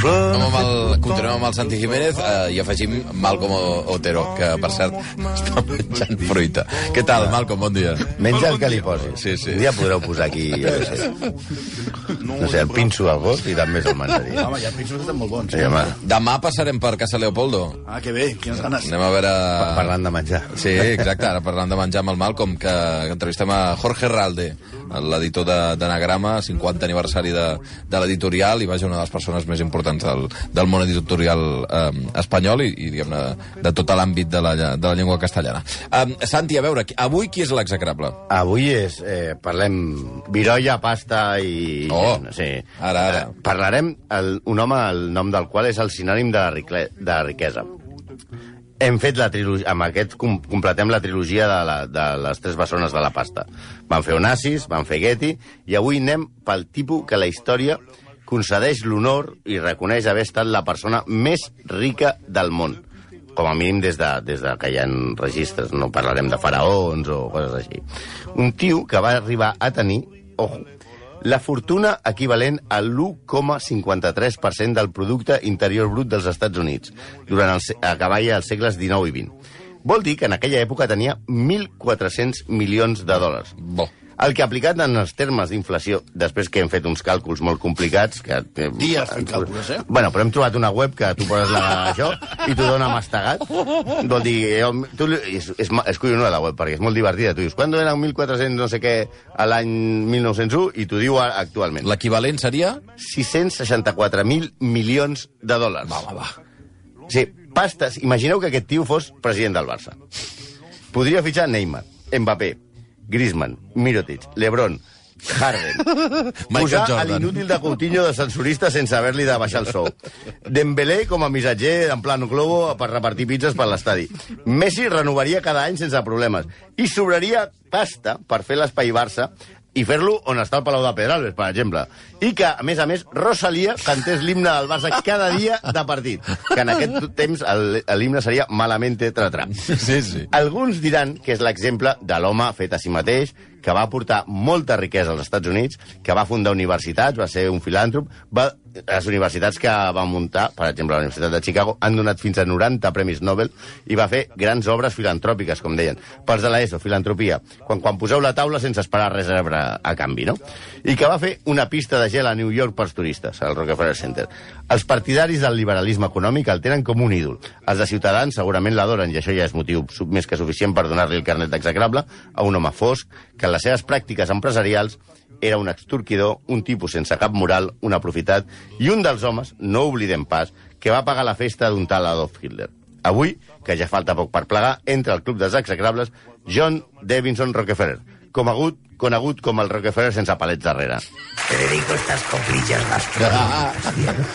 Je Amb el, continuem amb el Santi Jiménez eh, i afegim Malcom Otero, que, per cert, està menjant fruita. Què tal, Malcom? Bon dia. Menja el que li posi. Sí, sí. Un dia podreu posar aquí, jo què sé, no sé, el pinso al gos i també se'l menjaria. Home, ja pinsos estan molt bons. Sí, home, Demà passarem per Casa Leopoldo. Ah, que bé, quines ganes. Anem a veure... parlant de menjar. Sí, exacte, ara parlant de menjar amb el Malcolm, que, que entrevistem a Jorge Ralde, l'editor d'Anagrama, 50 aniversari de, de l'editorial, i vaja, una de les persones més importants del, del món editorial eh, espanyol i, i diguem-ne, de tot l'àmbit de, la, de la llengua castellana. Eh, Santi, a veure, avui qui és l'execrable? Avui és, eh, parlem virolla, pasta i... Oh, sí. ara, ara. Eh, Parlarem el, un home el nom del qual és el sinònim de, ricle, de riquesa. Hem fet la trilogia, amb aquest com, completem la trilogia de, la, de les tres bessones de la pasta. Van fer Onassis, van fer Getty, i avui anem pel tipus que la història concedeix l'honor i reconeix haver estat la persona més rica del món com a mínim des de, des de que hi ha registres, no parlarem de faraons o coses així. Un tio que va arribar a tenir, ojo, la fortuna equivalent a l'1,53% del producte interior brut dels Estats Units, durant el, a cavall als segles XIX i XX. Vol dir que en aquella època tenia 1.400 milions de dòlars. Bo. El que aplicat en els termes d'inflació, després que hem fet uns càlculs molt complicats... Que, que, Dies fent càlculs, eh? Bueno, però hem trobat una web que tu poses la, això i t'ho dona mastegat. Vol dir, jo, tu, és, és, és collonada la web, perquè és molt divertida. Tu dius, quan eren 1.400 no sé què a l'any 1901? I t'ho diu actualment. L'equivalent seria? 664.000 milions de dòlars. Va, va, va. Sí, pastes. Imagineu que aquest tio fos president del Barça. Podria fitxar Neymar, Mbappé, Griezmann, Mirotic, Lebron, Harden. Posar a l'inútil de Coutinho de censurista sense haver-li de baixar el sou. Dembélé com a missatger en plan globo per repartir pizzas per l'estadi. Messi renovaria cada any sense problemes. I sobraria pasta per fer l'espai Barça i fer-lo on està el Palau de Pedralbes, per exemple. I que, a més a més, Rosalia cantés l'himne del Barça cada dia de partit. Que en aquest temps l'himne seria Malamente Tratrà. Sí, sí. Alguns diran que és l'exemple de l'home fet a si mateix, que va aportar molta riquesa als Estats Units, que va fundar universitats, va ser un filàntrop, va, les universitats que va muntar, per exemple, la Universitat de Chicago, han donat fins a 90 premis Nobel i va fer grans obres filantròpiques, com deien. Pels de l'ESO, filantropia, quan, quan poseu la taula sense esperar res a a canvi, no? I que va fer una pista de gel a New York pels turistes, al Rockefeller Center. Els partidaris del liberalisme econòmic el tenen com un ídol. Els de Ciutadans segurament l'adoren, i això ja és motiu més que suficient per donar-li el carnet d'execrable a un home fosc que en les seves pràctiques empresarials era un extorquidor, un tipus sense cap moral, un aprofitat, i un dels homes, no oblidem pas, que va pagar la festa d'un tal Adolf Hitler. Avui, que ja falta poc per plegar, entra al club dels execrables John Davidson Rockefeller, conegut, conegut com el Rockefeller sense palets darrere. Te dedico estas coplillas las pronuncias.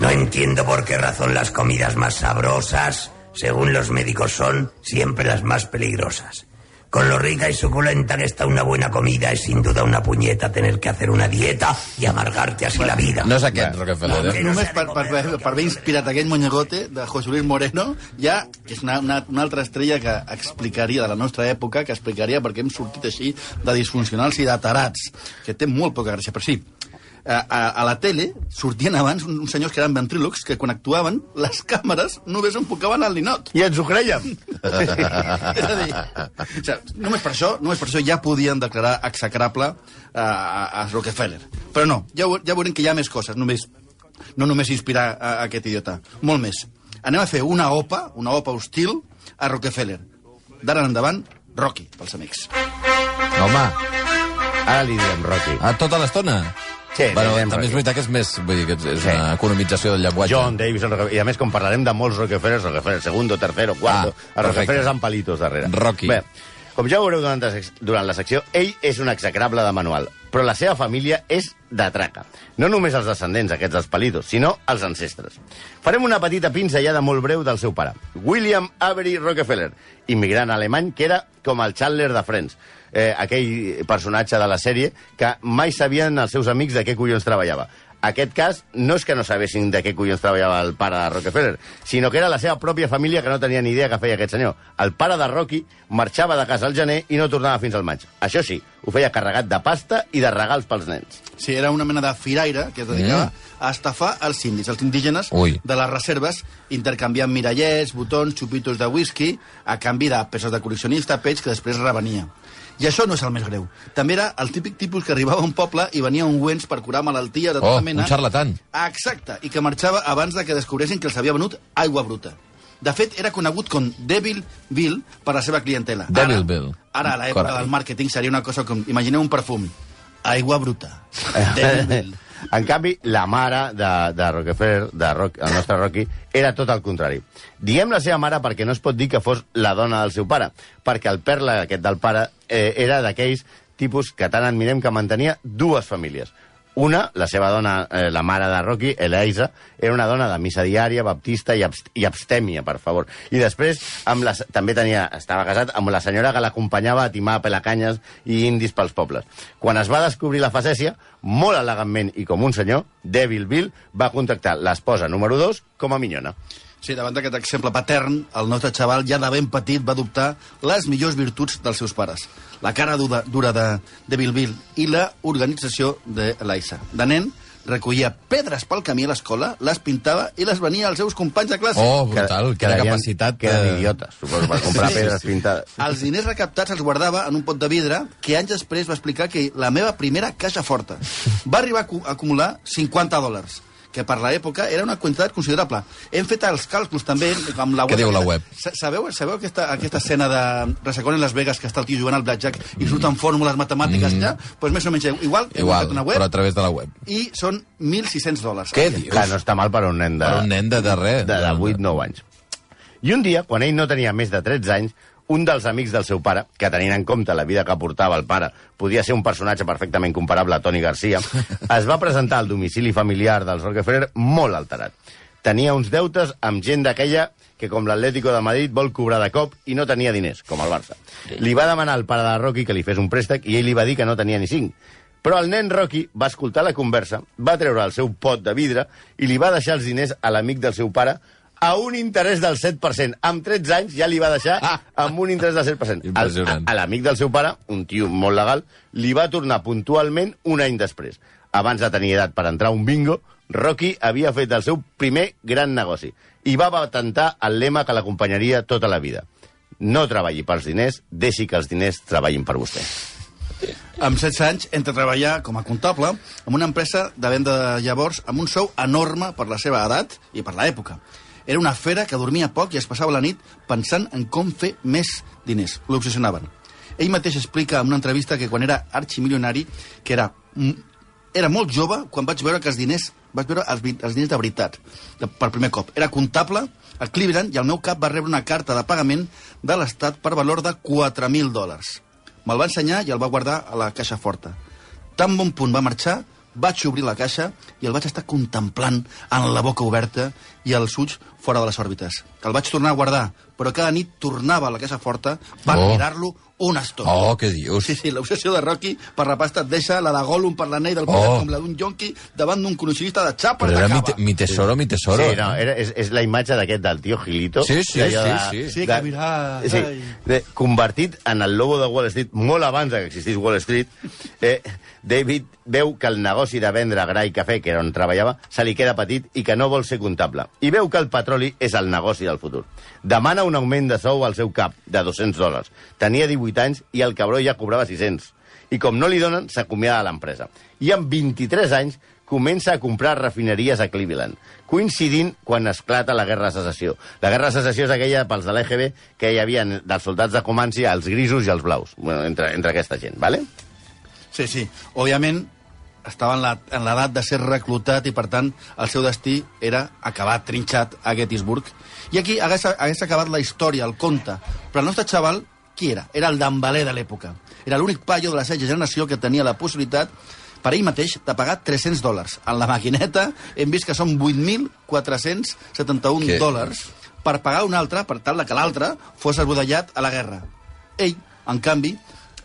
No entiendo por qué razón las comidas más sabrosas, según los médicos, son siempre las más peligrosas. Con lo rica y suculenta que está una buena comida, es sin duda una puñeta tener que hacer una dieta y amargarte así la vida. No és aquest, Rockefeller, no, eh? no. Només per, per, per, per haver inspirat aquell monyegote de José Luis Moreno, ja que és una, una, una altra estrella que explicaria de la nostra època, que explicaria per què hem sortit així de disfuncionals i de tarats, que té molt poca gràcia. Però sí, a, a, a la tele sortien abans uns, senyors que eren ventrílocs que quan actuaven les càmeres només enfocaven al ninot. I ens ho creiem. és a dir, o sigui, només per això, només per això ja podien declarar execrable a, a, a Rockefeller. Però no, ja, ja veurem que hi ha més coses, només, no només inspirar a, a aquest idiota, molt més. Anem a fer una OPA, una OPA hostil a Rockefeller. D'ara en endavant, Rocky, pels amics. Home, Ara li diem Rocky. a tota l'estona? Sí, bueno, diem també és veritat que és més... Vull dir, que és, Sí. una economització del llenguatge. John Rockefeller. i a més, com parlarem de molts Rockefellers, Rockefeller segundo, tercero, cuarto, Ah, Rockefeller perfecte. amb palitos darrere. Rocky. Bé, com ja veureu durant, durant la secció, ell és un execrable de manual, però la seva família és de traca. No només els descendents, aquests dels palitos, sinó els ancestres. Farem una petita pinzellada molt breu del seu pare, William Avery Rockefeller, immigrant alemany que era com el Chandler de Friends, eh, aquell personatge de la sèrie que mai sabien els seus amics de què collons treballava. Aquest cas no és que no sabessin de què collons treballava el pare de Rockefeller, sinó que era la seva pròpia família que no tenia ni idea que feia aquest senyor. El pare de Rocky marxava de casa al gener i no tornava fins al maig. Això sí, ho feia carregat de pasta i de regals pels nens. Sí, era una mena de firaire que es dedicava mm. a estafar els indis, els indígenes Ui. de les reserves, intercanviant mirallets, botons, xupitos de whisky, a canvi de pesos de col·leccionista, peix que després revenia. I això no és el més greu. També era el típic tipus que arribava a un poble i venia ungüents per curar malalties de tota Oh, mena. un xarlatan. Exacte, i que marxava abans de que descobressin que els havia venut aigua bruta. De fet, era conegut com Devil Bill per la seva clientela. Devil ara, Bill. Ara, a l'època del màrqueting, seria una cosa com... Imagineu un perfum. Aigua bruta. Devil Bill. En canvi, la mare de, de Rockefeller, de Rock, el nostre Rocky, era tot el contrari. Diem la seva mare perquè no es pot dir que fos la dona del seu pare, perquè el perla aquest del pare eh, era d'aquells tipus que tant admirem que mantenia dues famílies. Una, la seva dona, eh, la mare de Rocky, Eliza, era una dona de missa diària, baptista i, abst i abstèmia, per favor. I després amb la, també tenia, estava casat amb la senyora que l'acompanyava a timar pelacanyes i indis pels pobles. Quan es va descobrir la facècia, molt elegantment i com un senyor, Devil Bill va contactar l'esposa número 2 com a minyona. Sí, davant d'aquest exemple patern, el nostre xaval ja de ben petit va adoptar les millors virtuts dels seus pares. La cara dura, dura de, de Bill i la organització de l'Aissa. De nen, recollia pedres pel camí a l'escola, les pintava i les venia als seus companys de classe. Oh, brutal, Que- que capacitat... Que eren idiotes, suposo, per comprar Sí, pedres sí. pintades. Els diners recaptats els guardava en un pot de vidre que anys després va explicar que la meva primera caixa forta va arribar a acumular 50 dòlars que per l'època era una quantitat considerable. Hem fet els càlculs també amb la web. Què diu la web? Sa- Sabeu, sabeu aquesta, aquesta escena de Resacón en Las Vegas que està el tio jugant al blackjack i surten fórmules matemàtiques mm. allà? Doncs pues més o menys igual, Igual, una web però a través de la web. i són 1.600 dòlars. Què dius? Clar, no està mal per un nen de... Per un nen de, de res. de, de 8-9 anys. I un dia, quan ell no tenia més de 13 anys, un dels amics del seu pare, que tenint en compte la vida que portava el pare, podia ser un personatge perfectament comparable a Toni Garcia, es va presentar al domicili familiar dels Rockefeller molt alterat. Tenia uns deutes amb gent d'aquella que, com l'Atlético de Madrid, vol cobrar de cop i no tenia diners, com el Barça. Li va demanar al pare de Rocky que li fes un préstec i ell li va dir que no tenia ni cinc. Però el nen Rocky va escoltar la conversa, va treure el seu pot de vidre i li va deixar els diners a l'amic del seu pare a un interès del 7%. Amb 13 anys ja li va deixar amb un interès del 7%. Al- Impressionant. A, a l'amic del seu pare, un tio molt legal, li va tornar puntualment un any després. Abans de tenir edat per entrar a un bingo, Rocky havia fet el seu primer gran negoci i va patentar el lema que l'acompanyaria tota la vida. No treballi pels diners, deixi que els diners treballin per vostè. Amb 16 anys, entra a treballar com a comptable en una empresa de venda de llavors amb un sou enorme per la seva edat i per l'època. Era una fera que dormia poc i es passava la nit pensant en com fer més diners. L'obsessionaven. Ell mateix explica en una entrevista que quan era arximilionari, que era, era molt jove quan vaig veure que els diners vaig veure els, els diners de veritat, de, per primer cop. Era comptable a Cleveland i al meu cap va rebre una carta de pagament de l'Estat per valor de 4.000 dòlars. Me'l va ensenyar i el va guardar a la caixa forta. Tan bon punt va marxar, vaig obrir la caixa i el vaig estar contemplant amb la boca oberta i els ulls fora de les òrbites. El vaig tornar a guardar, però cada nit tornava a la caixa forta per Oh. mirar-lo una estona. Oh, què dius? Sí, sí, l'obsessió de Rocky per la pasta et deixa la de Gollum per l'anell del Oh. oh. com la d'un yonqui davant d'un coleccionista de xapes Però de era mi, mi tesoro, mi tesoro. Sí, no, era, és, és la imatge d'aquest del tio Gilito. Sí, sí, sí, sí. Sí, que mira, Sí, de, convertit en el lobo de Wall Street, molt abans que existís Wall Street, eh, David veu que el negoci de vendre gra i cafè, que era on treballava, se li queda petit i que no vol ser comptable. I veu que el petroli és el negoci del futur. Demana un augment de sou al seu cap, de 200 dòlars. Tenia 18 anys i el cabró ja cobrava 600. I com no li donen, s'acomiada de l'empresa. I amb 23 anys comença a comprar refineries a Cleveland, coincidint quan esclata la Guerra de Secessió. La Guerra de Secessió és aquella pels de l'EGB que hi havia dels soldats de Comanci, els grisos i els blaus, bueno, entre, entre aquesta gent, ¿vale? Sí, sí. Òbviament, estava en l'edat de ser reclutat i, per tant, el seu destí era acabar trinxat a Gettysburg. I aquí hagués, hagués acabat la història, el conte. Però el nostre xaval, qui era? Era el d'embaler de l'època. Era l'únic paio de la setja generació que tenia la possibilitat per ell mateix de pagar 300 dòlars. En la maquineta hem vist que són 8.471 Què? dòlars per pagar un altre, per tal que l'altre fos esbudellat a la guerra. Ell, en canvi,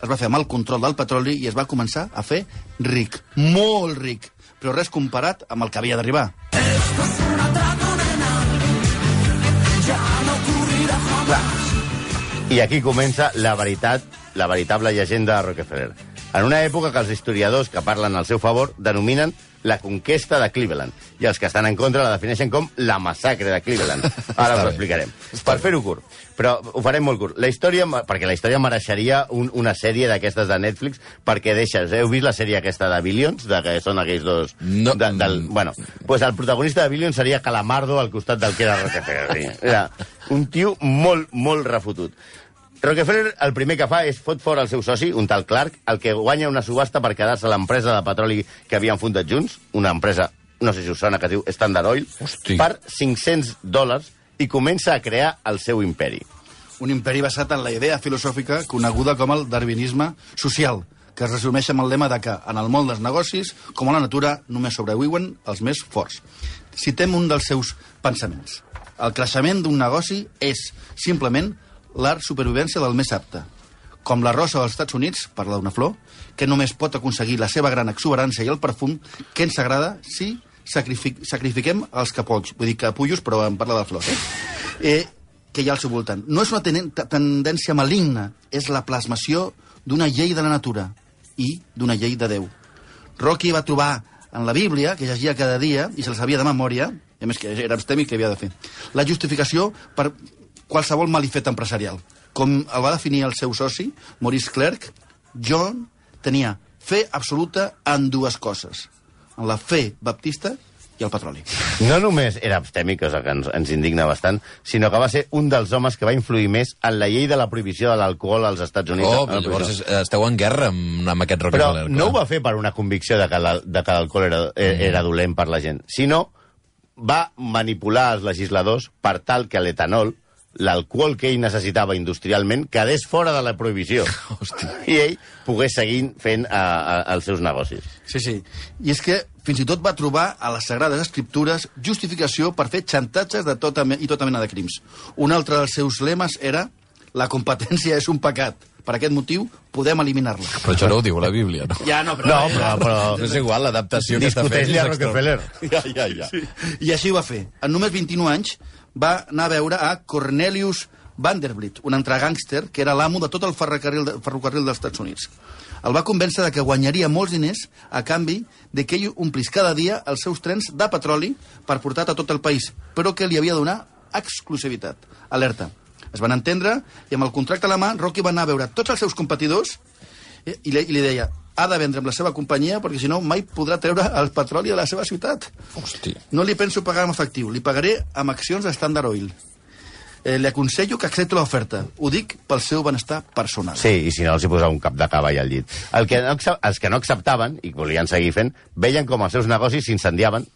es va fer amb el control del petroli i es va començar a fer ric, molt ric. però res comparat amb el que havia d'arribar. I aquí comença la veritat, la veritable llegenda de Rockefeller. En una època que els historiadors que parlen al seu favor denominen la conquesta de Cleveland, i els que estan en contra la defineixen com la massacre de Cleveland. Ara us ho explicarem. Per fer-ho curt, però ho farem molt curt. La història, perquè la història mereixeria un, una sèrie d'aquestes de Netflix, perquè deixes... Heu vist la sèrie aquesta de Billions, de que són aquells dos... No. De, del, bueno, pues el protagonista de Billions seria Calamardo al costat del que era Rockefeller. Era un tio molt, molt refotut. Rockefeller el primer que fa és fot fora el seu soci, un tal Clark, el que guanya una subhasta per quedar-se a l'empresa de petroli que havien fundat junts, una empresa, no sé si us sona, que es diu Standard Oil, Hosti. per 500 dòlars i comença a crear el seu imperi. Un imperi basat en la idea filosòfica coneguda com el darwinisme social, que es resumeix amb el lema de que en el món dels negocis, com a la natura, només sobreviuen els més forts. Citem un dels seus pensaments. El creixement d'un negoci és, simplement, l'art supervivència del més apte. Com la rosa dels Estats Units, parla d'una flor, que només pot aconseguir la seva gran exuberància i el perfum que ens agrada si sacrific sacrifiquem els capolls. Vull dir capullos, però em parla de flors. Eh? eh que hi ha al seu voltant. No és una tendència maligna, és la plasmació d'una llei de la natura i d'una llei de Déu. Rocky va trobar en la Bíblia, que llegia cada dia, i se'l sabia de memòria, i a més que era abstemi que havia de fer, la justificació per qualsevol malifet empresarial. Com el va definir el seu soci, Maurice Clerc, John tenia fe absoluta en dues coses. En la fe baptista i el petroli. No només era abstemi, cosa que ens, ens indigna bastant, sinó que va ser un dels homes que va influir més en la llei de la prohibició de l'alcohol als Estats Units. Oh, la llavors és- esteu en guerra amb, amb aquest Però Rockefeller. no ho va fer per una convicció de que la- l'alcohol era, eh, era dolent per la gent, sinó va manipular els legisladors per tal que l'etanol, l'alcohol que ell necessitava industrialment, quedés fora de la prohibició. I ell pogués seguir fent uh, uh, els seus negocis. Sí, sí. I és que fins i tot va trobar a les Sagrades Escriptures justificació per fer xantatges de tota i tota mena de crims. Un altre dels seus lemes era la competència és un pecat. Per aquest motiu podem eliminar-la. Però això no ho diu la Bíblia, no? Ja, no, però... No, però... però... És igual, l'adaptació que està fent. Discuteix-li a. Rockefeller. Ja, ja, ja. I així ho va fer. En només 21 anys va anar a veure a Cornelius Vanderbilt, un entregàngster que era l'amo de tot el ferrocarril, de, ferrocarril dels Estats Units. El va convèncer de que guanyaria molts diners a canvi de que ell omplís cada dia els seus trens de petroli per portar a tot el país, però que li havia de donar exclusivitat. Alerta. Es van entendre i amb el contracte a la mà, Rocky va anar a veure tots els seus competidors i li, i li deia ha de vendre amb la seva companyia perquè si no mai podrà treure el petroli de la seva ciutat. Hosti. No li penso pagar amb efectiu, li pagaré amb accions de Standard Oil. Eh, li aconsello que accepti l'oferta. Ho dic pel seu benestar personal. Sí, i si no els hi posava un cap de cavall al llit. El que no, els que no acceptaven, i volien seguir fent, veien com els seus negocis s'incendiaven,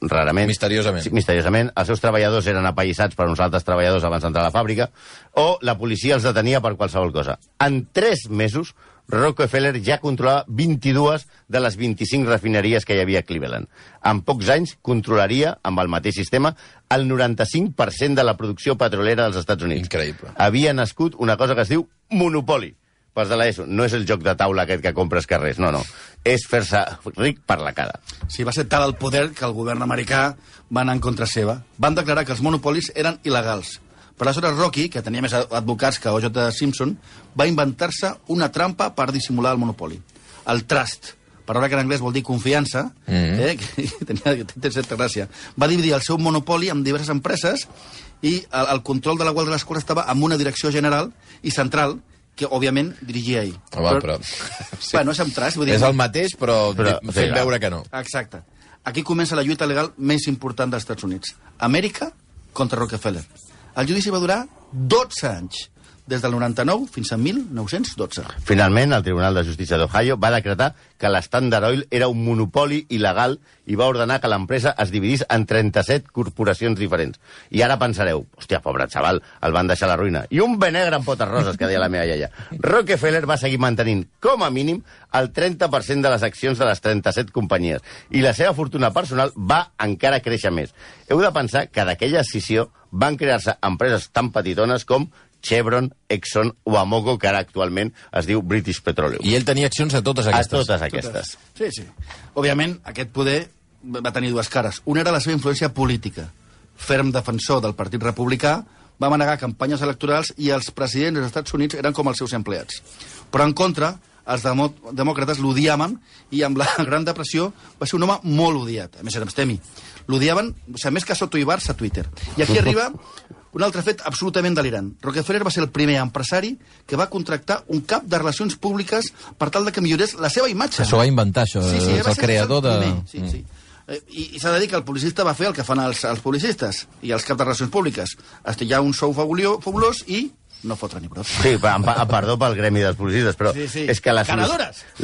rarament. Misteriosament. Sí, misteriosament. Els seus treballadors eren apallissats per uns altres treballadors abans d'entrar a la fàbrica, o la policia els detenia per qualsevol cosa. En tres mesos, Rockefeller ja controlava 22 de les 25 refineries que hi havia a Cleveland. En pocs anys controlaria, amb el mateix sistema, el 95% de la producció petrolera dels Estats Units. Increïble. Havia nascut una cosa que es diu monopoli. Pas de l'ESO. No és el joc de taula aquest que compres carrers, no, no. És fer-se ric per la cara. Sí, va ser tal el poder que el govern americà va anar en contra seva. Van declarar que els monopolis eren il·legals. Per aleshores Rocky, que tenia més advocats que O.J. Simpson, va inventar-se una trampa per dissimular el monopoli. El trust, paraula que en anglès vol dir confiança, mm -hmm. eh, que tenia, té certa gràcia. Va dividir el seu monopoli en diverses empreses i el, el control de la qual de l'escola estava amb una direcció general i central que, òbviament, dirigia ell. Home, però... Sí. Bueno, és amb trust, vull dir... És el mateix, però, Però, però fent sí, veure que no. Exacte. Aquí comença la lluita legal més important dels Estats Units. Amèrica contra Rockefeller. El judici va durar 12 anys, des del 99 fins a 1912. Finalment, el Tribunal de Justícia d'Ohio va decretar que l'Standard Oil era un monopoli il·legal i va ordenar que l'empresa es dividís en 37 corporacions diferents. I ara pensareu, hòstia, pobre xaval, el van deixar a la ruïna. I un benegre amb potes roses, que deia la meva iaia. Rockefeller va seguir mantenint, com a mínim, el 30% de les accions de les 37 companyies. I la seva fortuna personal va encara créixer més. Heu de pensar que d'aquella escissió van crear-se empreses tan petitones com Chevron, Exxon o Amoco, que ara actualment es diu British Petroleum. I ell tenia accions a totes a aquestes. totes aquestes. Sí, sí. Òbviament, aquest poder va tenir dues cares. Una era la seva influència política. Ferm defensor del Partit Republicà, va manegar campanyes electorals i els presidents dels Estats Units eren com els seus empleats. Però en contra, els demo demòcrates l'odiaven i amb la Gran Depressió va ser un home molt odiat. A més, era abstemi. L'odiaven, o sigui, més que Soto i Barça a Twitter. I aquí arriba un altre fet absolutament delirant. Rockefeller va ser el primer empresari que va contractar un cap de relacions públiques per tal de que millorés la seva imatge. Això va inventar, això. Sí, sí, és el creador de... primer, Sí, sí. Eh, I, i s'ha de dir que el publicista va fer el que fan els, els publicistes i els caps de relacions públiques. Estillar un sou fabulós i no fotre ni brot. Sí, pa- pa- perdó pel gremi dels policistes, però Sí, sí. és que la, solu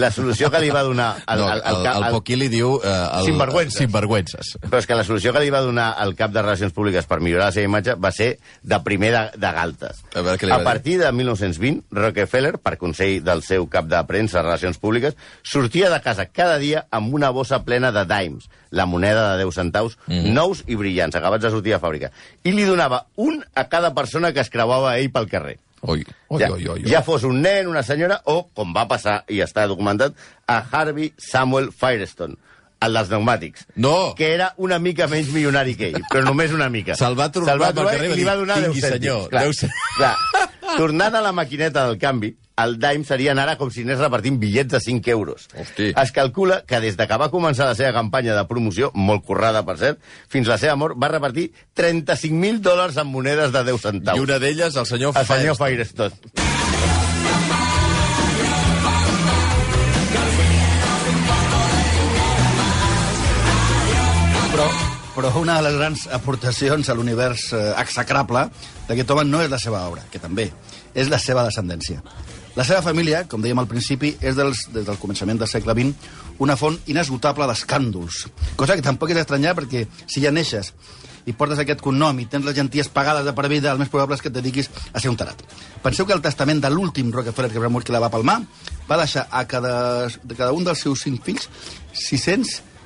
la solució que li va donar... El, no, el, el, el, Poquí li diu... Eh, el, Sinvergüences. Sinvergüences. Però és que la solució que li va donar el cap de Relacions Públiques per millorar la seva imatge va ser de primer de, de galtes. A veure a partir de 1920, Rockefeller, per consell del seu cap de premsa de Relacions Públiques, sortia de casa cada dia amb una bossa plena de dimes, la moneda de 10 centaus, Mhm. nous i brillants, acabats de sortir de fàbrica. I li donava un a cada persona que es creuava ell pel carrer. Ui, ui, ja, ui, ui, ui. ja fos un nen, una senyora, o, com va passar i està documentat, a Harvey Samuel Firestone, el dels pneumàtics. No! Que era una mica menys milionari que ell, però només una mica. Se'l va trobar Se'l va trobar i li va donar 10 "Tingui, cèntims. senyor, Clar, 10 cèntims. clar. Tornant a la maquineta del canvi, el dime serien ara com si anés repartint bitllets de 5 euros. Hosti. Es calcula que des de que va començar la seva campanya de promoció, molt currada, per cert, fins la seva mort, va repartir 35.000 dòlars en monedes de 10 centaus. I una d'elles, el senyor El senyor Firestone. Firestone. Però, però una de les grans aportacions a l'univers eh, execrable d'aquest home no és la seva obra, que també, és la seva descendència. La seva família, com dèiem al principi, és dels, des del començament del segle XX una font inesgotable d'escàndols. Cosa que tampoc és estranyar perquè si ja neixes i portes aquest cognom i tens les genties pagades de per vida, el més probable és que et dediquis a ser un tarat. Penseu que el testament de l'últim Rockefeller, que va morir que la va palmar, va deixar a cada, de cada un dels seus cinc fills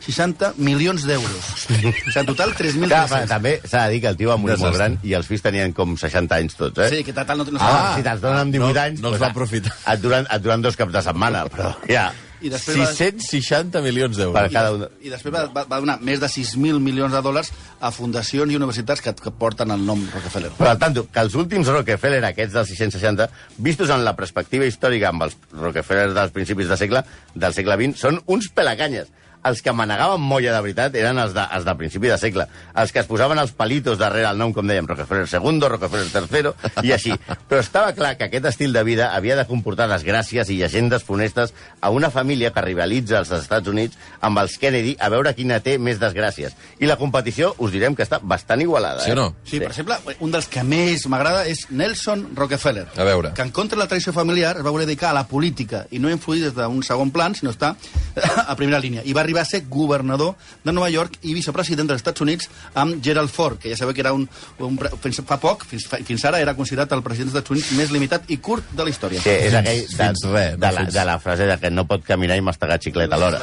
660 milions d'euros. O sigui, en total, Clar, 3.300. també s'ha de dir que el tio va morir molt gran i els fills tenien com 60 anys tots, eh? Sí, que tal no, no Ah, ah, si te'ls donen amb 18 no- anys... no els va aprofitar. Et duran, et duran dos caps de setmana, però ja, I després, va, 660 milions d'euros. per cada un... I després va, va, va donar més de 6.000 milions de dòlars a fundacions i universitats que, que porten el nom Rockefeller. Però al tanto, que els últims Rockefeller, aquests dels 660, vistos en la perspectiva històrica amb els Rockefeller dels principis de segle, del segle XX, són uns pelacanyes. Els que manegaven molla de veritat eren els de, els de principi de segle. Els que es posaven els palitos darrere el nom, com dèiem, Rockefeller II, Rockefeller III, i així. Però estava clar que aquest estil de vida havia de comportar desgràcies i llegendes funestes a una família que rivalitza als Estats Units amb els Kennedy a veure quina té més desgràcies. I la competició, us direm que està bastant igualada. Sí o no? Eh? Sí, per exemple, un dels que més m'agrada és Nelson Rockefeller. A veure. Que en contra de la tradició familiar es va voler dedicar a la política i no influir des d'un segon plan, sinó estar a primera línia. I va arribar a ser governador de Nova York i vicepresident dels Estats Units amb Gerald Ford, que ja sabeu que era un... un fins fa poc, fins, fa- fins ara, era considerat el president dels Estats Units més limitat i curt de la història. Sí, és aquell de, Fins no de, la, de la frase de que no pot caminar i mastegar xiclet alhora.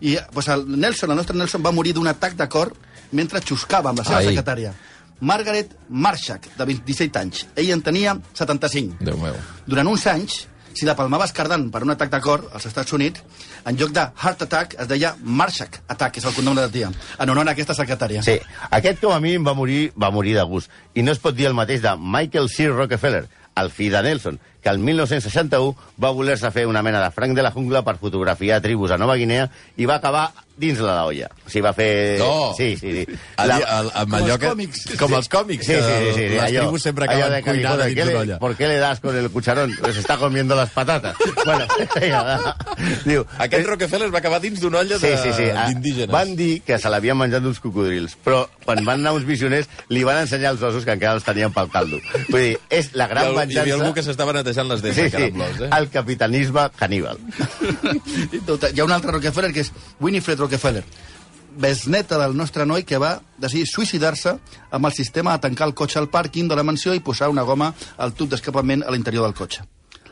I pues, el Nelson, el nostre Nelson, va morir d'un atac de cor mentre xuscava amb la seva Ai. secretària. Margaret Marshak, de 27 anys. Ell en tenia 75. Déu meu. Durant uns anys, si la palmaves cardant per un atac de cor als Estats Units, en lloc de Heart Attack es deia Marshak Attack, que és el cognom de la tia, en honor a aquesta secretària. Sí, aquest com a mínim va morir, va morir de gust. I no es pot dir el mateix de Michael C. Rockefeller, el fill de Nelson, que el 1961 va voler-se fer una mena de franc de la jungla per fotografiar tribus a Nova Guinea i va acabar dins la la olla. O sigui, va fer... No. Sí, sí, sí. El, La- el, amb Com allò els que, còmics. Com els còmics, Sí, sí, sí, sí, que les allò- tribus sempre allò acaben de cuinant dins ¿qué d'una le- olla. ¿Por qué le das con el cucharón? Pues está comiendo las patatas. bueno, diu, Aquest Rockefeller va acabar dins d'una olla Sí, de- sí, sí. Ah, d'indígenes. Van dir que se l'havien menjat uns cocodrils, però quan van anar uns missioners li van ensenyar els ossos que encara els tenien pel caldo. Vull dir, és la gran ha- hi venjança... havia algú que s'estava netejant les dents, Sí, sí, eh? el capitalisme caníbal. I tot, hi ha un altre Rockefeller que és Winifred Rockefeller, besneta del nostre noi que va decidir suïcidar-se amb el sistema de tancar el cotxe al pàrquing de la mansió i posar una goma al tub d'escapament a l'interior del cotxe.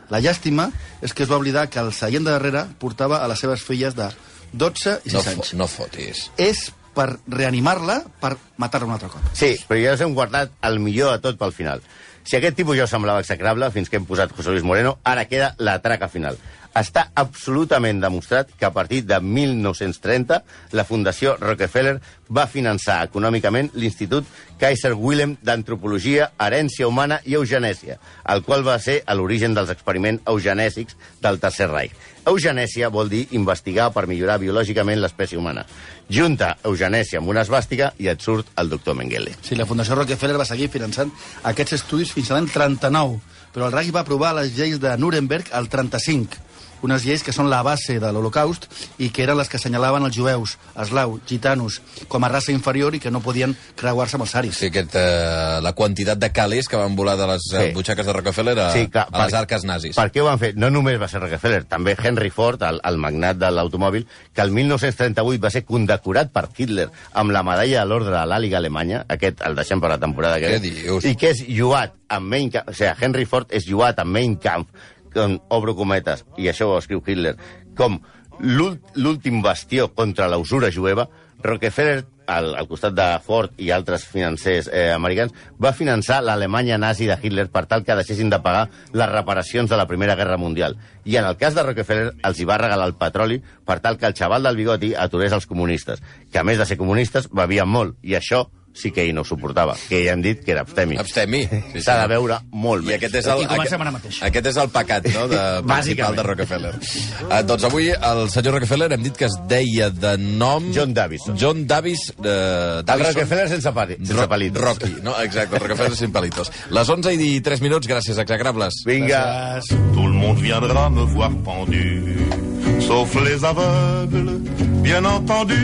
La llàstima és que es va oblidar que el seient de darrere portava a les seves filles de 12 i 6 No, anys. no fotis. És per reanimar-la per matar-la un altre cop. Sí, però ja us hem guardat el millor de tot pel final. Si aquest tipus ja semblava execrable fins que hem posat José Luis Moreno, ara queda la traca final. Està absolutament demostrat que a partir de 1930 la Fundació Rockefeller va finançar econòmicament l'Institut Kaiser Wilhelm d'Antropologia, Herència Humana i Eugenèsia, el qual va ser a l'origen dels experiments eugenèsics del Tercer Reich. Eugenèsia vol dir investigar per millorar biològicament l'espècie humana. Junta eugenèsia amb una esbàstica i et surt el doctor Mengele. Sí, la Fundació Rockefeller va seguir finançant aquests estudis fins a l'any 39, però el Reich va aprovar les lleis de Nuremberg al 35, unes lleis que són la base de l'Holocaust i que eren les que assenyalaven els jueus, eslau, gitanos, com a raça inferior i que no podien creuar-se amb els aris. Sí, aquest, eh, la quantitat de calés que van volar de les sí. Sí. butxaques de Rockefeller a, Sí, clar, a les arques nazis. Per què ho van fer? No només va ser Rockefeller, també Henry Ford, el, el magnat de l'automòbil, que el 1938 va ser condecorat per Hitler amb la medalla de l'ordre de l'Àliga Alemanya, aquest el deixem per la temporada que ve, i que és lluat amb Mein Kampf, o sigui, Henry Ford és lluat amb Mein Kampf, com, obro cometes, i això ho escriu Hitler, com l'últ- l'últim bastió contra la usura jueva, Rockefeller, al, al costat de Ford i altres financers eh, americans, va finançar l'Alemanya nazi de Hitler per tal que deixessin de pagar les reparacions de la Primera Guerra Mundial. I en el cas de Rockefeller els hi va regalar el petroli per tal que el xaval del bigoti aturés els comunistes, que a més de ser comunistes bevien molt, i això sí que ell no ho suportava, que ja hem dit que era abstemi. Abstemi. Sí, S'ha de veure molt I més. aquest és el, I comencem ara mateix. aquest és el pecat no, de, principal de Rockefeller. Uh, doncs avui el senyor Rockefeller hem dit que es deia de nom... John Davison. John Davis... Uh, El Davison. Rockefeller sense, pali, sense Ro- palitos. Rocky, no? Exacte, el Rockefeller sin palitos. Les 11 i 3 minuts, gràcies, exagrables. Vinga. Tout le monde viendra me voir pendu, sauf les aveugles, bien entendu.